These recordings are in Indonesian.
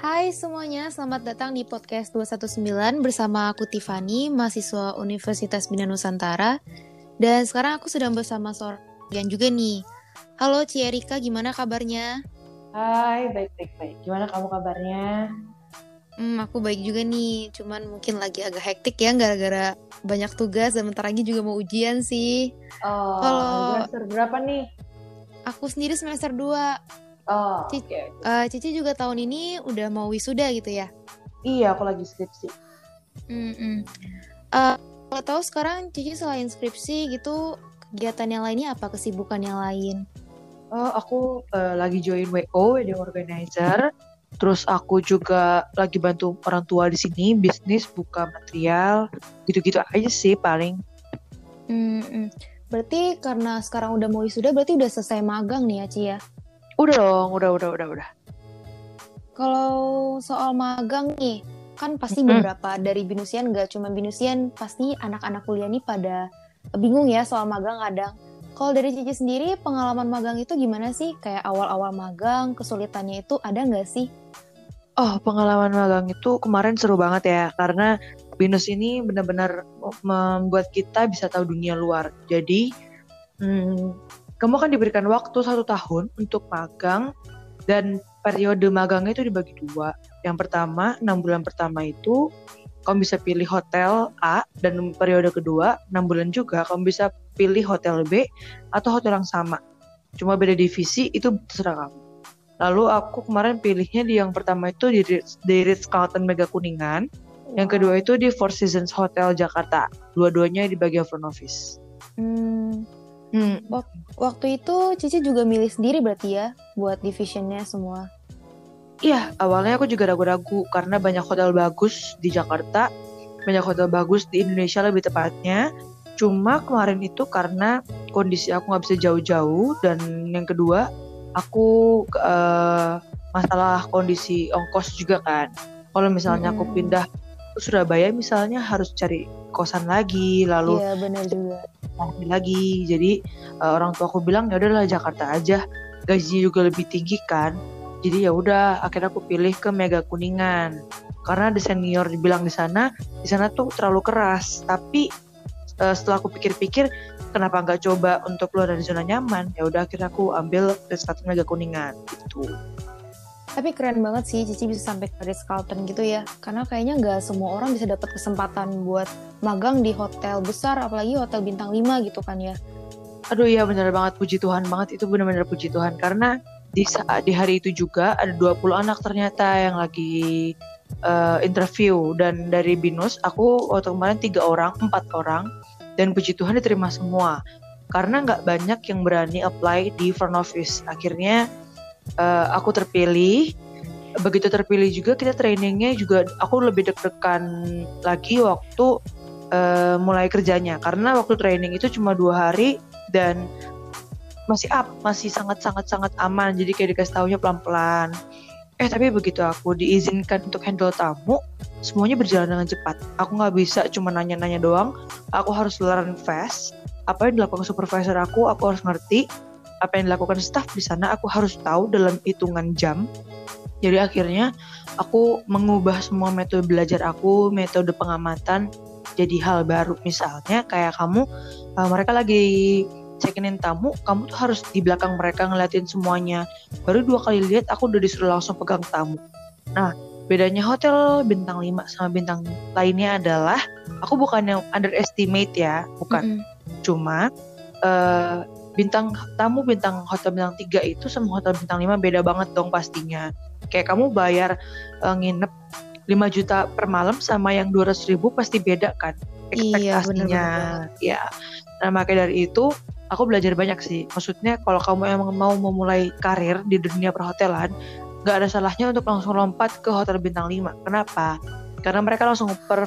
Hai semuanya, selamat datang di podcast 219 bersama aku Tiffany, mahasiswa Universitas Bina Nusantara. Dan sekarang aku sedang bersama seorang yang juga nih. Halo Ci Erika, gimana kabarnya? Hai, baik-baik baik. Gimana kamu kabarnya? Hmm, aku baik juga nih, cuman mungkin lagi agak hektik ya gara-gara banyak tugas dan bentar lagi juga mau ujian sih. Oh, Kalau- semester berapa nih? Aku sendiri semester 2. Oh, Ci- oke. Eh, Cici juga tahun ini udah mau wisuda gitu ya? Iya, aku lagi skripsi. Mm-mm. Eh, kalau tahu sekarang Cici selain skripsi gitu, kegiatan yang lainnya apa? Kesibukan yang lain? Oh, aku eh, lagi join WO, wedding organizer. Terus aku juga lagi bantu orang tua di sini, bisnis, buka material, gitu-gitu aja sih paling. Mm-mm. Berarti karena sekarang udah mau wisuda, berarti udah selesai magang nih ya, Ci ya? Udah dong, udah, udah, udah, udah. Kalau soal magang nih, kan pasti beberapa dari Binusian, nggak cuma Binusian, pasti anak-anak kuliah nih pada bingung ya soal magang kadang. Kalau dari Cici sendiri, pengalaman magang itu gimana sih? Kayak awal-awal magang, kesulitannya itu ada nggak sih? Oh, pengalaman magang itu kemarin seru banget ya, karena Binus ini benar-benar membuat kita bisa tahu dunia luar. Jadi, hmm, kamu akan diberikan waktu satu tahun untuk magang, dan periode magangnya itu dibagi dua. Yang pertama, enam bulan pertama itu kamu bisa pilih hotel A, dan periode kedua, enam bulan juga, kamu bisa pilih hotel B atau hotel yang sama. Cuma beda divisi, itu terserah kamu. Lalu aku kemarin pilihnya di yang pertama itu di, Ritz- di Ritz-Carlton Mega Kuningan. Yang kedua itu di Four Seasons Hotel Jakarta. Dua-duanya di bagian front office. Hmm, Hmm, waktu itu Cici juga milih sendiri berarti ya, buat divisionnya semua. Iya, awalnya aku juga ragu-ragu karena banyak hotel bagus di Jakarta, banyak hotel bagus di Indonesia lebih tepatnya. Cuma kemarin itu karena kondisi aku nggak bisa jauh-jauh dan yang kedua aku eh, masalah kondisi ongkos juga kan. Kalau misalnya aku Mm-mm. pindah Surabaya misalnya harus cari kosan lagi, lalu Iya, benar juga. lagi. Jadi eh, orang tua aku bilang ya udahlah Jakarta aja, gajinya juga lebih tinggi kan. Jadi ya udah akhirnya aku pilih ke Mega Kuningan. Karena di senior dibilang di sana, di sana tuh terlalu keras. Tapi eh, setelah aku pikir-pikir kenapa nggak coba untuk keluar dari zona nyaman? Ya udah akhirnya aku ambil Ritz-Carlton Mega Kuningan gitu. Tapi keren banget sih Cici bisa sampai ke Ritz-Carlton gitu ya. Karena kayaknya nggak semua orang bisa dapat kesempatan buat magang di hotel besar, apalagi hotel bintang 5 gitu kan ya. Aduh iya bener banget. Puji Tuhan banget. Itu bener-bener puji Tuhan. Karena di saat di hari itu juga ada 20 anak ternyata yang lagi eh, interview. Dan dari binus aku waktu kemarin tiga orang empat orang. Dan puji Tuhan diterima semua. Karena nggak banyak yang berani apply di front office. Akhirnya eh, aku terpilih begitu terpilih juga kita trainingnya juga aku lebih deg-degan lagi waktu eh, mulai kerjanya karena waktu training itu cuma dua hari dan masih up, masih sangat sangat sangat aman. Jadi kayak dikasih taunya pelan-pelan. Eh tapi begitu aku diizinkan untuk handle tamu, semuanya berjalan dengan cepat. Aku nggak bisa cuma nanya-nanya doang. Aku harus learn fast. Apa yang dilakukan supervisor aku, aku harus ngerti. Apa yang dilakukan staff di sana, aku harus tahu dalam hitungan jam. Jadi akhirnya aku mengubah semua metode belajar aku, metode pengamatan jadi hal baru. Misalnya kayak kamu, uh, mereka lagi check-in tamu, kamu tuh harus di belakang mereka ngeliatin semuanya. Baru dua kali lihat aku udah disuruh langsung pegang tamu. Nah, bedanya hotel bintang 5 sama bintang lainnya adalah aku bukan yang underestimate ya, bukan. Mm-mm. Cuma eh, bintang tamu bintang hotel bintang 3 itu sama hotel bintang 5 beda banget dong pastinya. Kayak kamu bayar eh, nginep 5 juta per malam sama yang 200 ribu pasti beda kan Iya, ekspektasinya. bener-bener Ya. Nah, makanya dari itu aku belajar banyak sih. Maksudnya kalau kamu emang mau memulai karir di dunia perhotelan, nggak ada salahnya untuk langsung lompat ke hotel bintang 5. Kenapa? Karena mereka langsung per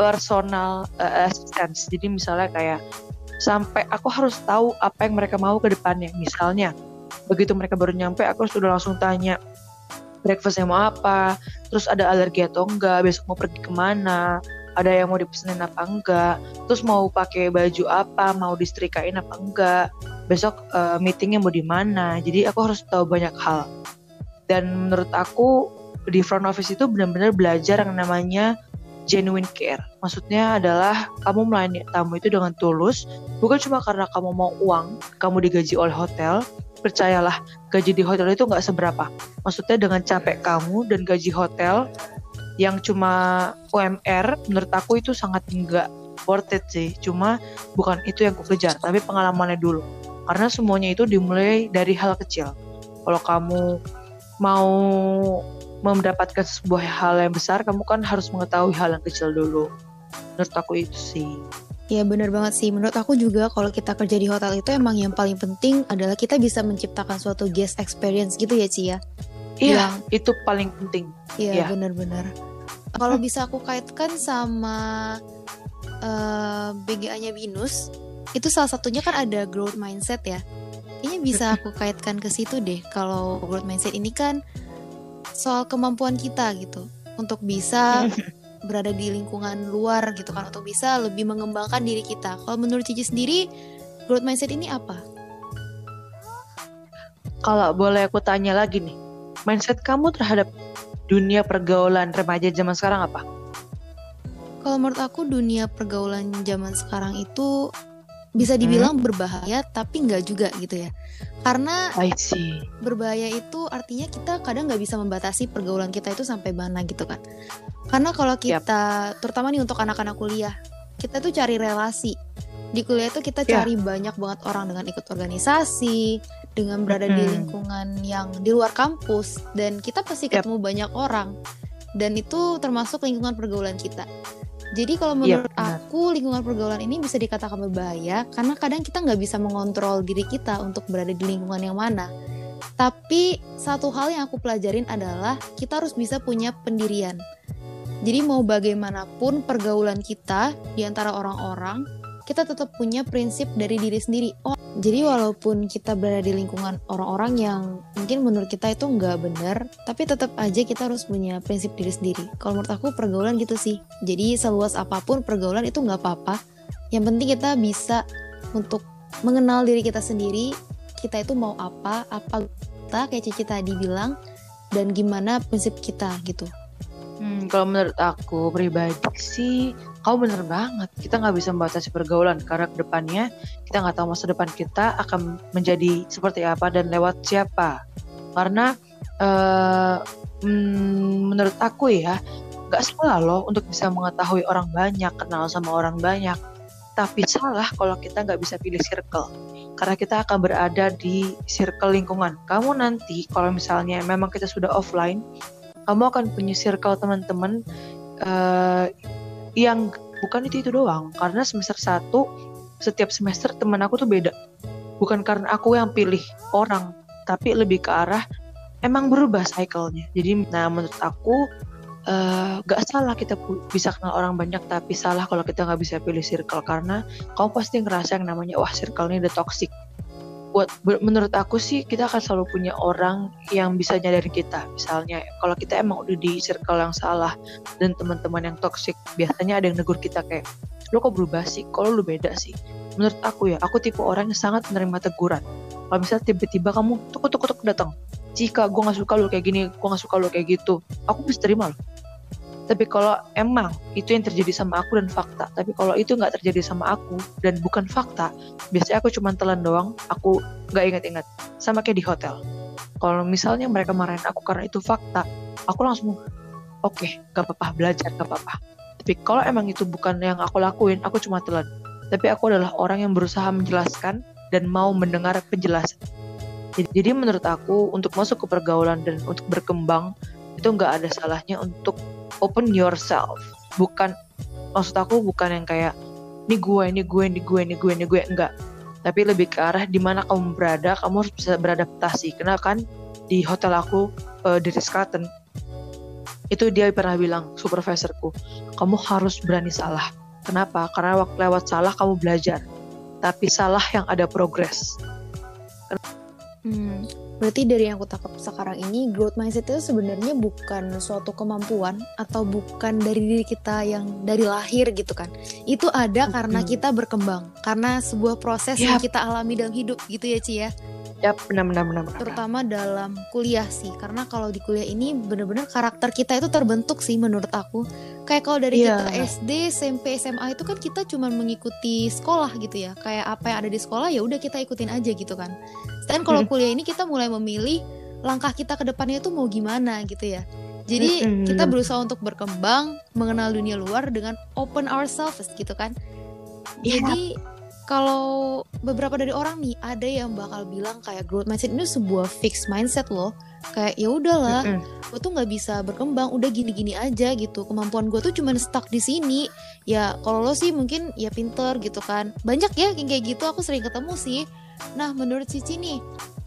personal eh, assistance. Jadi misalnya kayak sampai aku harus tahu apa yang mereka mau ke depannya. Misalnya, begitu mereka baru nyampe, aku sudah langsung tanya breakfastnya mau apa, terus ada alergi atau enggak, besok mau pergi ke mana, ada yang mau dipesenin apa enggak, terus mau pakai baju apa, mau disetrikain apa enggak, besok eh, meetingnya mau di mana. Jadi aku harus tahu banyak hal. Dan menurut aku di front office itu benar-benar belajar yang namanya genuine care. Maksudnya adalah kamu melayani tamu itu dengan tulus, bukan cuma karena kamu mau uang, kamu digaji oleh hotel. Percayalah, gaji di hotel itu nggak seberapa. Maksudnya dengan capek kamu dan gaji hotel yang cuma UMR, menurut aku itu sangat nggak worth it sih. Cuma bukan itu yang aku kejar, tapi pengalamannya dulu. Karena semuanya itu dimulai dari hal kecil. Kalau kamu mau mendapatkan sebuah hal yang besar, kamu kan harus mengetahui hal yang kecil dulu. Menurut aku itu sih. Ya benar banget sih. Menurut aku juga kalau kita kerja di hotel itu emang yang paling penting adalah kita bisa menciptakan suatu guest experience gitu ya Ci ya. Iya, yang, itu paling penting. Iya, ya. benar-benar. Kalau bisa aku kaitkan sama uh, eh, BGA-nya Binus, itu salah satunya kan ada growth mindset ya. Kayaknya bisa aku kaitkan ke situ deh. Kalau growth mindset ini kan soal kemampuan kita gitu untuk bisa berada di lingkungan luar gitu kan untuk bisa lebih mengembangkan diri kita. Kalau menurut Cici sendiri growth mindset ini apa? Kalau boleh aku tanya lagi nih, mindset kamu terhadap dunia pergaulan remaja zaman sekarang apa? Kalau menurut aku dunia pergaulan zaman sekarang itu bisa dibilang hmm. berbahaya tapi nggak juga gitu ya karena berbahaya itu artinya kita kadang nggak bisa membatasi pergaulan kita itu sampai mana gitu kan karena kalau kita yep. terutama nih untuk anak-anak kuliah kita tuh cari relasi di kuliah itu kita ya. cari yeah. banyak banget orang dengan ikut organisasi dengan berada hmm. di lingkungan yang di luar kampus dan kita pasti ketemu yep. banyak orang dan itu termasuk lingkungan pergaulan kita jadi kalau iya, menurut ya, aku lingkungan pergaulan ini bisa dikatakan berbahaya karena kadang kita nggak bisa mengontrol diri kita untuk berada di lingkungan yang mana. Tapi satu hal yang aku pelajarin adalah kita harus bisa punya pendirian. Jadi mau bagaimanapun pergaulan kita di antara orang-orang, kita tetap punya prinsip dari diri sendiri. Oh, jadi walaupun kita berada di lingkungan orang-orang yang mungkin menurut kita itu nggak benar, tapi tetap aja kita harus punya prinsip diri sendiri. Kalau menurut aku pergaulan gitu sih. Jadi seluas apa pun pergaulan itu nggak apa-apa. Yang penting kita bisa untuk mengenal diri kita sendiri. Kita itu mau apa, apa kita kayak Cici tadi bilang, dan gimana prinsip kita gitu. Hmm, kalau menurut aku pribadi sih kau bener banget. Kita nggak bisa membatasi pergaulan karena ke depannya kita nggak tahu masa depan kita akan menjadi seperti apa dan lewat siapa. Karena uh, menurut aku ya nggak salah loh untuk bisa mengetahui orang banyak kenal sama orang banyak. Tapi salah kalau kita nggak bisa pilih circle karena kita akan berada di circle lingkungan. Kamu nanti kalau misalnya memang kita sudah offline kamu akan punya circle teman-teman uh, yang bukan itu itu doang. Karena semester 1 setiap semester teman aku tuh beda. Bukan karena aku yang pilih orang tapi lebih ke arah emang berubah cycle-nya. Jadi nah menurut aku uh, gak salah kita bisa kenal orang banyak tapi salah kalau kita nggak bisa pilih circle. Karena kamu pasti ngerasa yang namanya wah circle ini udah toxic buat menurut aku sih kita akan selalu punya orang yang bisa nyadarin kita. Misalnya kalau kita emang udah di circle yang salah dan teman-teman yang toxic biasanya ada yang negur kita kayak lo kok berubah sih? Kalau lo beda sih? Menurut aku ya aku tipe orang yang sangat menerima teguran. Kalau misalnya tiba-tiba kamu tuk tuk tuk datang jika gue nggak suka lo kayak gini gue nggak suka lo kayak gitu aku bisa terima loh tapi kalau emang itu yang terjadi sama aku dan fakta. Tapi kalau itu nggak terjadi sama aku dan bukan fakta biasanya aku cuma telan doang. Aku nggak inget-inget sama kayak di hotel. Kalau misalnya mereka marahin aku karena itu fakta aku langsung oke okay, gak apa-apa belajar gak apa-apa. Tapi kalau emang itu bukan yang aku lakuin aku cuma telan. Tapi aku adalah orang yang berusaha menjelaskan dan mau mendengar penjelasan. Jadi menurut aku untuk masuk ke pergaulan dan untuk berkembang itu nggak ada salahnya untuk open yourself. Bukan maksud aku bukan yang kayak ini gue ini gue ini gue ini gue ini gue enggak. Tapi lebih ke arah di mana kamu berada kamu harus bisa beradaptasi. Karena kan di hotel aku uh, di Carlton itu dia pernah bilang supervisorku kamu harus berani salah. Kenapa? Karena waktu lewat salah kamu belajar. Tapi salah yang ada progres. Hmm, Berarti dari yang aku tangkap sekarang ini, growth mindset itu sebenarnya bukan suatu kemampuan atau bukan dari diri kita yang dari lahir gitu kan. Itu ada karena kita berkembang, karena sebuah proses yep. yang kita alami dalam hidup gitu ya Ci ya. Ya benar benar benar. benar. terutama dalam kuliah sih karena kalau di kuliah ini bener-bener karakter kita itu terbentuk sih menurut aku kayak kalau dari Iya. kita SD SMP SMA itu kan kita cuma mengikuti sekolah gitu ya kayak apa yang ada di sekolah ya udah kita ikutin aja gitu kan sedangkan kalau Mm. kuliah ini kita mulai memilih langkah kita ke depannya itu mau gimana gitu ya jadi kita berusaha untuk berkembang mengenal dunia luar dengan open ourselves gitu kan Iya. jadi kalau beberapa dari orang nih ada yang bakal bilang kayak growth mindset ini sebuah fixed mindset loh. Kayak ya udahlah, Mm-mm. gue tuh nggak bisa berkembang, udah gini-gini aja gitu. Kemampuan gue tuh cuma stuck di sini. Ya kalau lo sih mungkin ya pinter gitu kan. Banyak ya yang kayak gitu aku sering ketemu sih. Nah menurut Cici nih,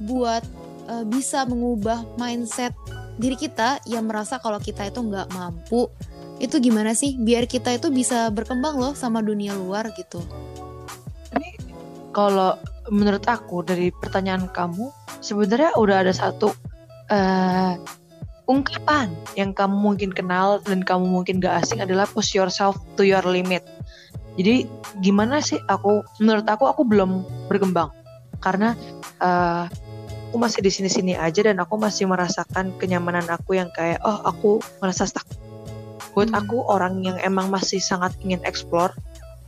buat eh, bisa mengubah mindset diri kita yang merasa kalau kita itu nggak mampu, itu gimana sih? Biar kita itu bisa berkembang loh sama dunia luar gitu. Kalau menurut aku dari pertanyaan kamu sebenarnya udah ada satu eh ungkapan yang kamu mungkin kenal dan kamu mungkin gak asing adalah push yourself to your limit. Jadi gimana sih aku menurut aku aku belum berkembang karena eh aku masih di sini-sini aja dan aku masih merasakan kenyamanan aku yang kayak oh aku merasa stuck. Buat Hmm. aku orang yang emang masih sangat ingin explore,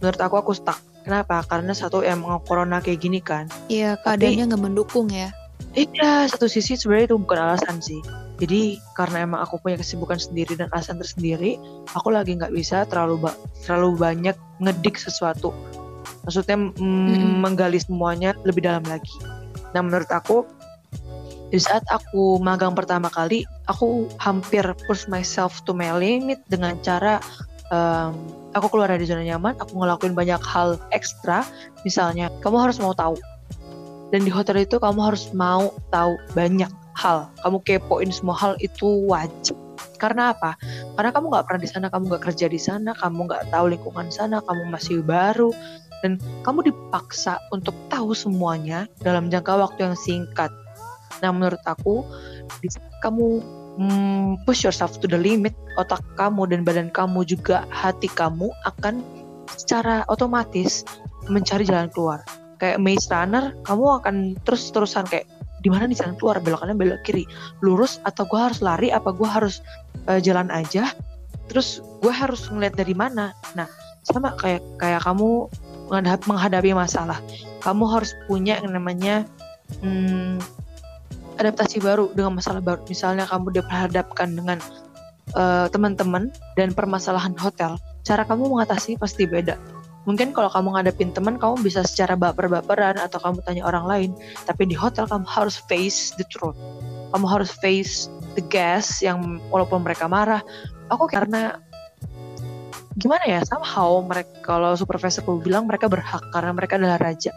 menurut aku aku stuck. Kenapa? Karena satu emang corona kayak gini kan. Iya, keadaannya nggak mendukung ya. Iya, satu sisi sebenarnya itu bukan alasan sih. Jadi karena emang aku punya kesibukan sendiri dan alasan tersendiri, aku lagi nggak bisa terlalu ba- terlalu banyak ngedik sesuatu. Maksudnya mm, menggali semuanya lebih dalam lagi. Nah menurut aku di saat aku magang pertama kali, aku hampir push myself to my limit dengan cara em, aku keluar dari zona nyaman, aku ngelakuin banyak hal ekstra. Misalnya, kamu harus mau tahu. Dan di hotel itu kamu harus mau tahu banyak hal. Kamu kepoin semua hal itu wajib. Karena apa? Karena kamu nggak pernah di sana kamu nggak kerja di sana kamu nggak tahu lingkungan sana kamu masih baru dan kamu dipaksa untuk tahu semuanya dalam jangka waktu yang singkat. Nah menurut aku kamu mm, push yourself to the limit otak kamu dan badan kamu juga hati kamu akan secara otomatis mencari jalan keluar. Kayak maze runner kamu akan terus terusan kayak di mana nih jalan keluar? Belok kanan belok kiri. Lurus atau gue harus lari? Apa gue harus eh, jalan aja? Terus gue harus ngeliat dari mana? Nah sama kayak kayak kamu menghadapi masalah. Kamu harus punya yang namanya hmm, adaptasi baru dengan masalah baru. Misalnya kamu diperhadapkan dengan eh, teman-teman dan permasalahan hotel cara kamu mengatasi pasti beda. Mungkin kalau kamu ngadepin teman kamu bisa secara baper-baperan atau kamu tanya orang lain tapi di hotel kamu harus face the truth. Kamu harus face the guest yang walaupun mereka marah. Aku karena gimana ya somehow mereka kalau supervisor aku bilang mereka berhak karena mereka adalah raja.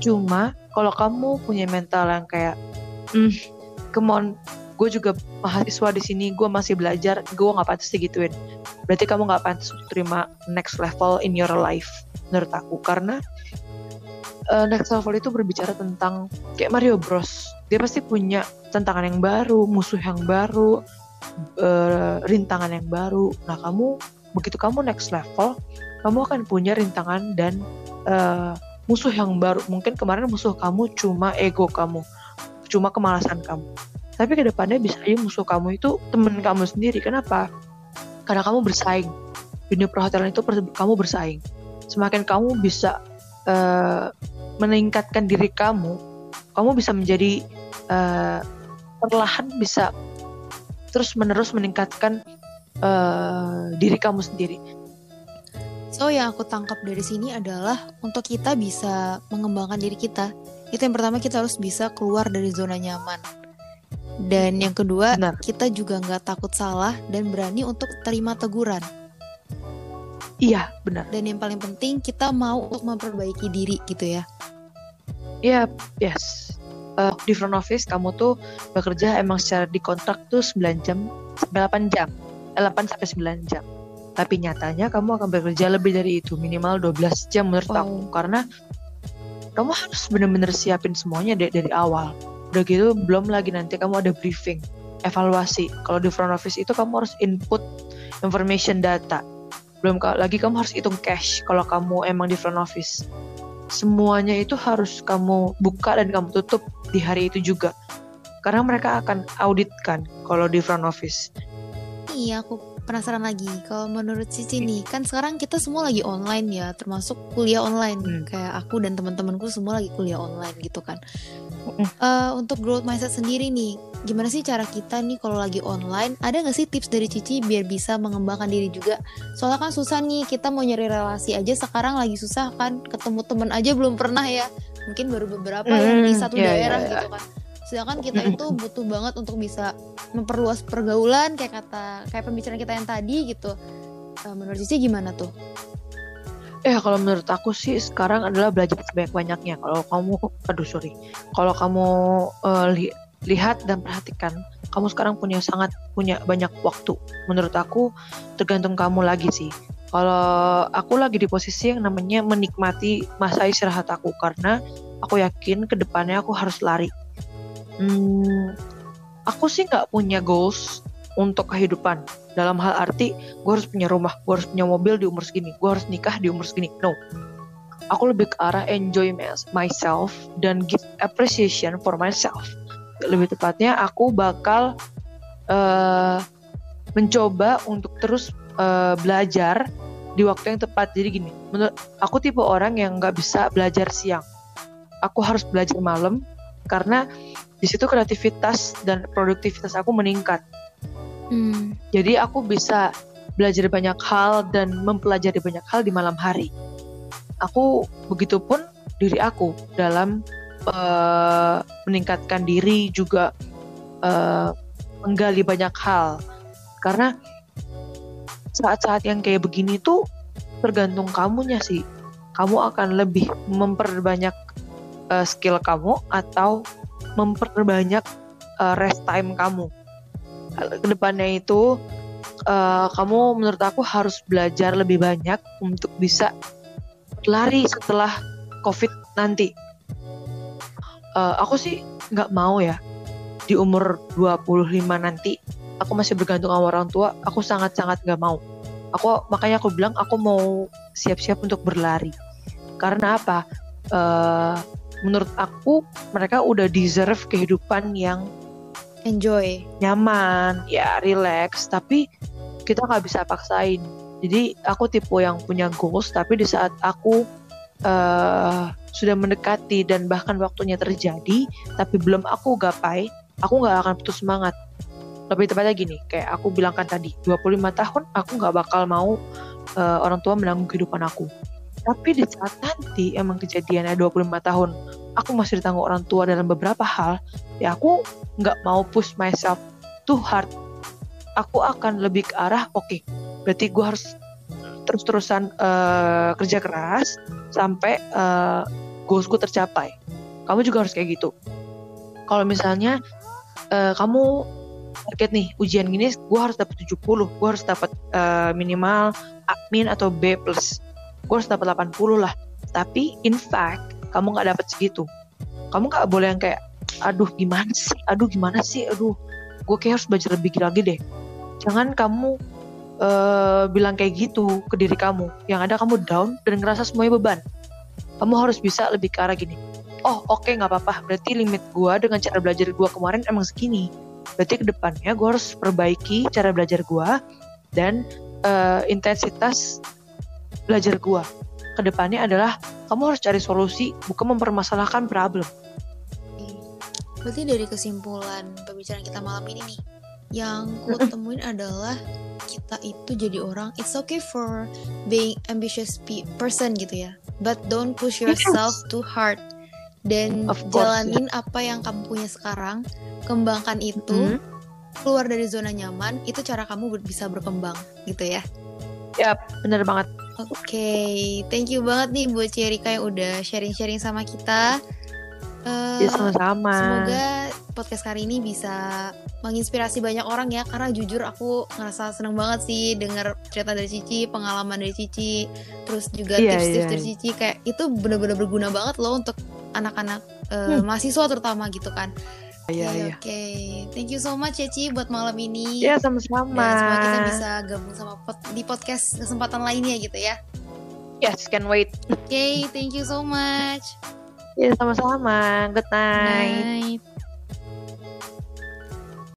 Cuma kalau kamu punya mental yang kayak hmm come on gue juga mahasiswa di sini gue masih belajar gue nggak pantas digituin. Berarti kamu nggak pantas terima next level in your life menurut aku. Karena uh, next level itu berbicara tentang kayak Mario Bros. Dia pasti punya tantangan yang baru musuh yang baru uh, rintangan yang baru. Nah kamu begitu kamu next level kamu akan punya rintangan dan uh, musuh yang baru. Mungkin kemarin musuh kamu cuma ego kamu cuma kemalasan kamu. Tapi ke depannya bisa aja musuh kamu itu temen kamu sendiri. Kenapa? Karena kamu bersaing. Dunia perhotelan itu kamu bersaing. Semakin kamu bisa eh, meningkatkan diri kamu kamu bisa menjadi eh, perlahan bisa terus menerus meningkatkan eh, diri kamu sendiri So yang aku tangkap dari sini adalah untuk kita bisa mengembangkan diri kita, itu yang pertama kita harus bisa keluar dari zona nyaman. Dan yang kedua, Benar. kita juga nggak takut salah dan berani untuk terima teguran. iya benar Dan yang paling penting kita mau untuk memperbaiki diri gitu ya. Iya, yes. Eh, di front office kamu tuh bekerja emang secara di kontrak tuh 9 jam sampai 8 jam. Eh, 8 sampai 9 jam. Tapi nyatanya kamu akan bekerja lebih dari itu, minimal 12 jam menurut Wow. aku. Karena kamu harus bener-bener siapin semuanya dari, dari awal. Udah gitu belum lagi nanti kamu ada briefing, evaluasi. Kalau di front office itu kamu harus input information data. Belum lagi kamu harus hitung cash kalau kamu emang di front office semuanya itu harus kamu buka dan kamu tutup di hari itu juga karena mereka akan audit kan kalau di front office Iya, aku penasaran lagi. Kalau menurut Cici nih, kan sekarang kita semua lagi online ya, termasuk kuliah online. Hmm. Kayak aku dan teman-temanku semua lagi kuliah online gitu kan. Eh, untuk growth mindset sendiri nih, gimana sih cara kita nih kalau lagi online? Ada nggak sih tips dari Cici biar bisa mengembangkan diri juga? Soalnya kan susah nih, kita mau nyari relasi aja sekarang lagi susah kan, ketemu temen aja belum pernah ya. Mungkin baru beberapa yang di Hmm, satu iya, daerah iya, iya. gitu kan. Sedangkan kita itu butuh banget untuk bisa memperluas pergaulan kayak kata kayak pembicaraan kita yang tadi gitu. Eh, menurut Cici gimana tuh? Eh kalau menurut aku sih sekarang adalah belajar sebanyak-banyaknya. Kalau kamu, aduh sorry, kalau kamu eh, li- lihat dan perhatikan, kamu sekarang punya sangat punya banyak waktu. Menurut aku tergantung kamu lagi sih. Kalau aku lagi di posisi yang namanya menikmati masa istirahat aku karena aku yakin ke depannya aku harus lari. Hmm, aku sih nggak punya goals untuk kehidupan dalam hal arti gue harus punya rumah, gue harus punya mobil di umur segini, gue harus nikah di umur segini. No, aku lebih ke arah enjoy my- myself dan give appreciation for myself. Lebih tepatnya aku bakal eh, mencoba untuk terus eh, belajar di waktu yang tepat. Jadi gini, menurut aku tipe orang yang nggak bisa belajar siang. Aku harus belajar malam karena di situ kreativitas dan produktivitas aku meningkat. Hmm. Jadi aku bisa belajar banyak hal dan mempelajari banyak hal di malam hari. Aku begitupun diri aku dalam eh, meningkatkan diri juga eh, menggali banyak hal. Karena saat-saat yang kayak begini tuh tergantung kamunya sih. Kamu akan lebih memperbanyak eh, skill kamu atau memperbanyak eh, rest time kamu. Ke depannya itu eh, kamu menurut aku harus belajar lebih banyak untuk bisa lari setelah COVID nanti. Eh, aku sih nggak mau ya di umur 25 nanti aku masih bergantung sama orang tua. Aku sangat-sangat nggak mau. Aku makanya aku bilang aku mau siap-siap untuk berlari. Karena apa? Eh, menurut aku mereka udah deserve kehidupan yang Enjoy. nyaman, ya relax, tapi kita nggak bisa paksain. Jadi aku tipe yang punya goals, tapi di saat aku eh, sudah mendekati dan bahkan waktunya terjadi, tapi belum aku gapai, aku nggak akan putus semangat. Lebih tepatnya gini, kayak aku bilangkan tadi, 25 tahun aku nggak bakal mau eh, orang tua menanggung kehidupan aku. Tapi di saat nanti emang kejadiannya 25 tahun, aku masih ditanggung orang tua dalam beberapa hal, ya aku nggak mau push myself too hard. Aku akan lebih ke arah, oke, berarti gue harus terus-terusan eh, kerja keras sampai eh, goals gue tercapai. Kamu juga harus kayak gitu. Kalau misalnya eh, kamu target nih ujian gini, gue harus dapat 70, gue harus dapat eh, minimal admin atau B plus, gue harus dapat 80 lah. Tapi in fact kamu nggak dapat segitu. Kamu nggak boleh yang kayak, aduh gimana sih, aduh gimana sih, aduh gue kayak harus belajar lebih lagi deh. Jangan kamu eh, bilang kayak gitu ke diri kamu. Yang ada kamu down dan ngerasa semuanya beban. Kamu harus bisa lebih ke arah gini. Oh oke nggak apa-apa. Berarti limit gue dengan cara belajar gue kemarin emang segini. Berarti ke depannya gue harus perbaiki cara belajar gue dan eh, intensitas belajar gue. Ke depannya adalah kamu harus cari solusi, bukan mempermasalahkan problem. Berarti dari kesimpulan pembicaraan kita malam ini nih, yang ku temuin adalah kita itu jadi orang, it's okay for being ambitious pe- person gitu ya, but don't push yourself too hard. Dan Of course, jalanin apa yang kamu punya sekarang, kembangkan itu, Mhm. keluar dari zona nyaman, itu cara kamu bisa berkembang gitu ya. Ya bener banget. Oke, thank you banget nih buat Cerika yang udah sharing-sharing sama kita. Eh, Ya sama-sama. Semoga podcast kali ini bisa menginspirasi banyak orang ya karena jujur aku ngerasa seneng banget sih denger cerita dari Cici, pengalaman dari Cici, terus juga Iya, tips-tips iya, dari. Cici kayak itu bener-bener berguna banget loh untuk anak-anak eh, Hmm. mahasiswa terutama gitu kan. Iya Oke, iya. Oke, thank you so much Cici buat malam ini. Ya Dan sama-sama. semoga kita bisa gabung sama pod- di podcast kesempatan lainnya gitu ya. Yes, can wait. Oke, thank you so much. Ya sama-sama. Good night. Night.